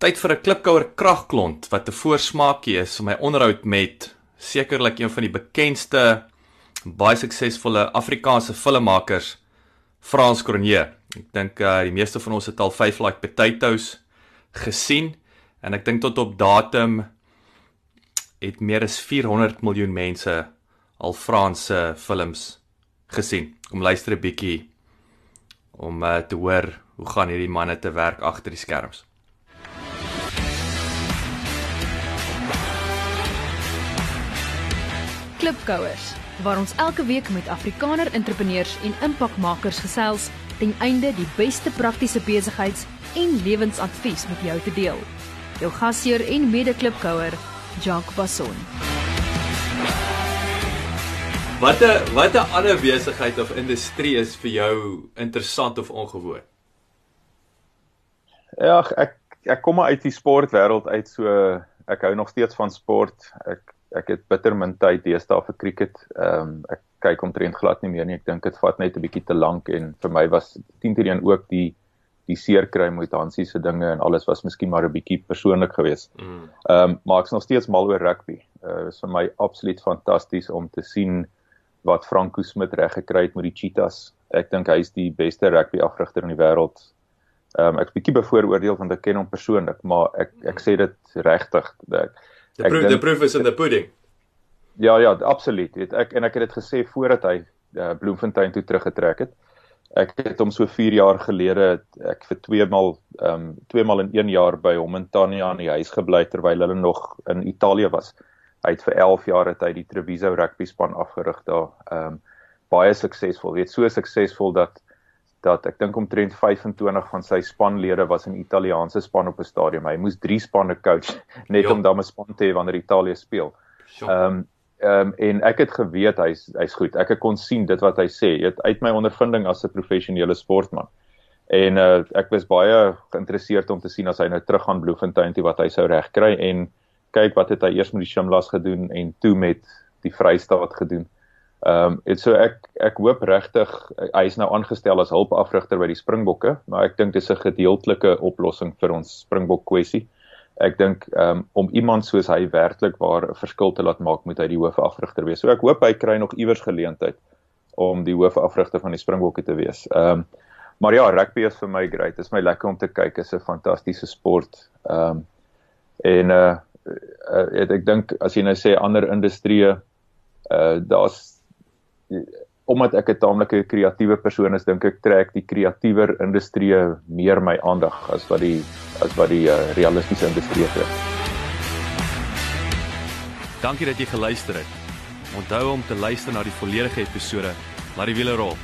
Tyd vir 'n klipkouer kragklont wat 'n voorsmaakie is vir my onderhoud met sekerlik een van die bekendste baie suksesvolle Afrikaanse filmmakers, Frans Cronje. Ek dink uh, die meeste van ons het al 5 like potatoes gesien en ek dink tot op datum het meer as 400 miljoen mense al Franse films gesien. Kom luister 'n bietjie om uh, te hoor hoe gaan hierdie manne te werk agter die skerms. Klipkouers waar ons elke week met Afrikaner entrepreneurs en impakmakers gesels ten einde die beste praktiese besigheids- en lewensadvies met jou te deel. Jou gasheer en mede-klipkouer, Jacques Basson. Watter watter ander besigheid of industrie is vir jou interessant of ongewoon? Ja, ek ek kom maar uit die sportwêreld uit so ek hou nog steeds van sport. Ek ek het bitter min tyd deesdae vir cricket. Ehm um, ek kyk omtrent glad nie meer nie. Ek dink dit vat net 'n bietjie te lank en vir my was 10 teen 1 ook die die seer kry met Hansie se dinge en alles was miskien maar 'n bietjie persoonlik geweest. Mm. Ehm mm. um, maar ek's nog steeds mal oor rugby. Uh is vir my absoluut fantasties om te sien wat Franco Smit reg gekry het met die Cheetahs. Ek dink hy is die beste rugby afrigter in die wêreld. Ehm um, ek's bietjie bevooroordeel want ek ken hom persoonlik, maar ek ek sê dit regtig. Ek The proof the proof is in the pudding. Ja ja, absoluut. Weet ek en ek het dit gesê voordat hy uh, Bloemfontein toe teruggetrek het. Ek het hom so 4 jaar gelede ek vir twee maal ehm um, twee maal in 1 jaar by hom in Tanya in die huis gebly terwyl hulle nog in Italië was. Hy het vir 11 jaar het hy die Treviso rugby span afgerig daar. Ehm um, baie suksesvol. Weet so suksesvol dat dat ek dink omtrent 25 van sy spanlede was in Italiaanse span op 'n stadium. Hy moes 3 spanne coach net jo. om dan 'n span te hê wanneer Italië speel. Ehm um, ehm um, en ek het geweet hy's hy's goed. Ek kon sien dit wat hy sê. Dit uit my ondervinding as 'n professionele sportman. En uh, ek was baie geïnteresseerd om te sien as hy nou terug gaan Bloemfontein toe wat hy sou regkry en kyk wat het hy eers met die Shimlas gedoen en toe met die Vrystaat gedoen. Ehm um, en so ek ek hoop regtig hy is nou aangestel as hulpafrigter by die Springbokke, maar ek dink dis 'n gedeeltelike oplossing vir ons Springbok kwessie. Ek dink ehm um, om iemand soos hy werklik waar 'n verskil te laat maak moet hy die hoofafrigter wees. So ek hoop hy kry nog iewers geleentheid om die hoofafrigter van die Springbokke te wees. Ehm um, maar ja, rugby is vir my great. Dit is my lekker om te kyk. Dit is 'n fantastiese sport. Ehm um, en uh, uh ek dink as jy nou sê ander industrieë uh daar's omdat ek 'n taamlike kreatiewe persoon is, dink ek trek die kreatiewer industrie meer my aandag as wat die as wat die uh, realistiese industrie trek. Dankie dat jy geluister het. Onthou om te luister na die volledige episode. Laat die wiele rol.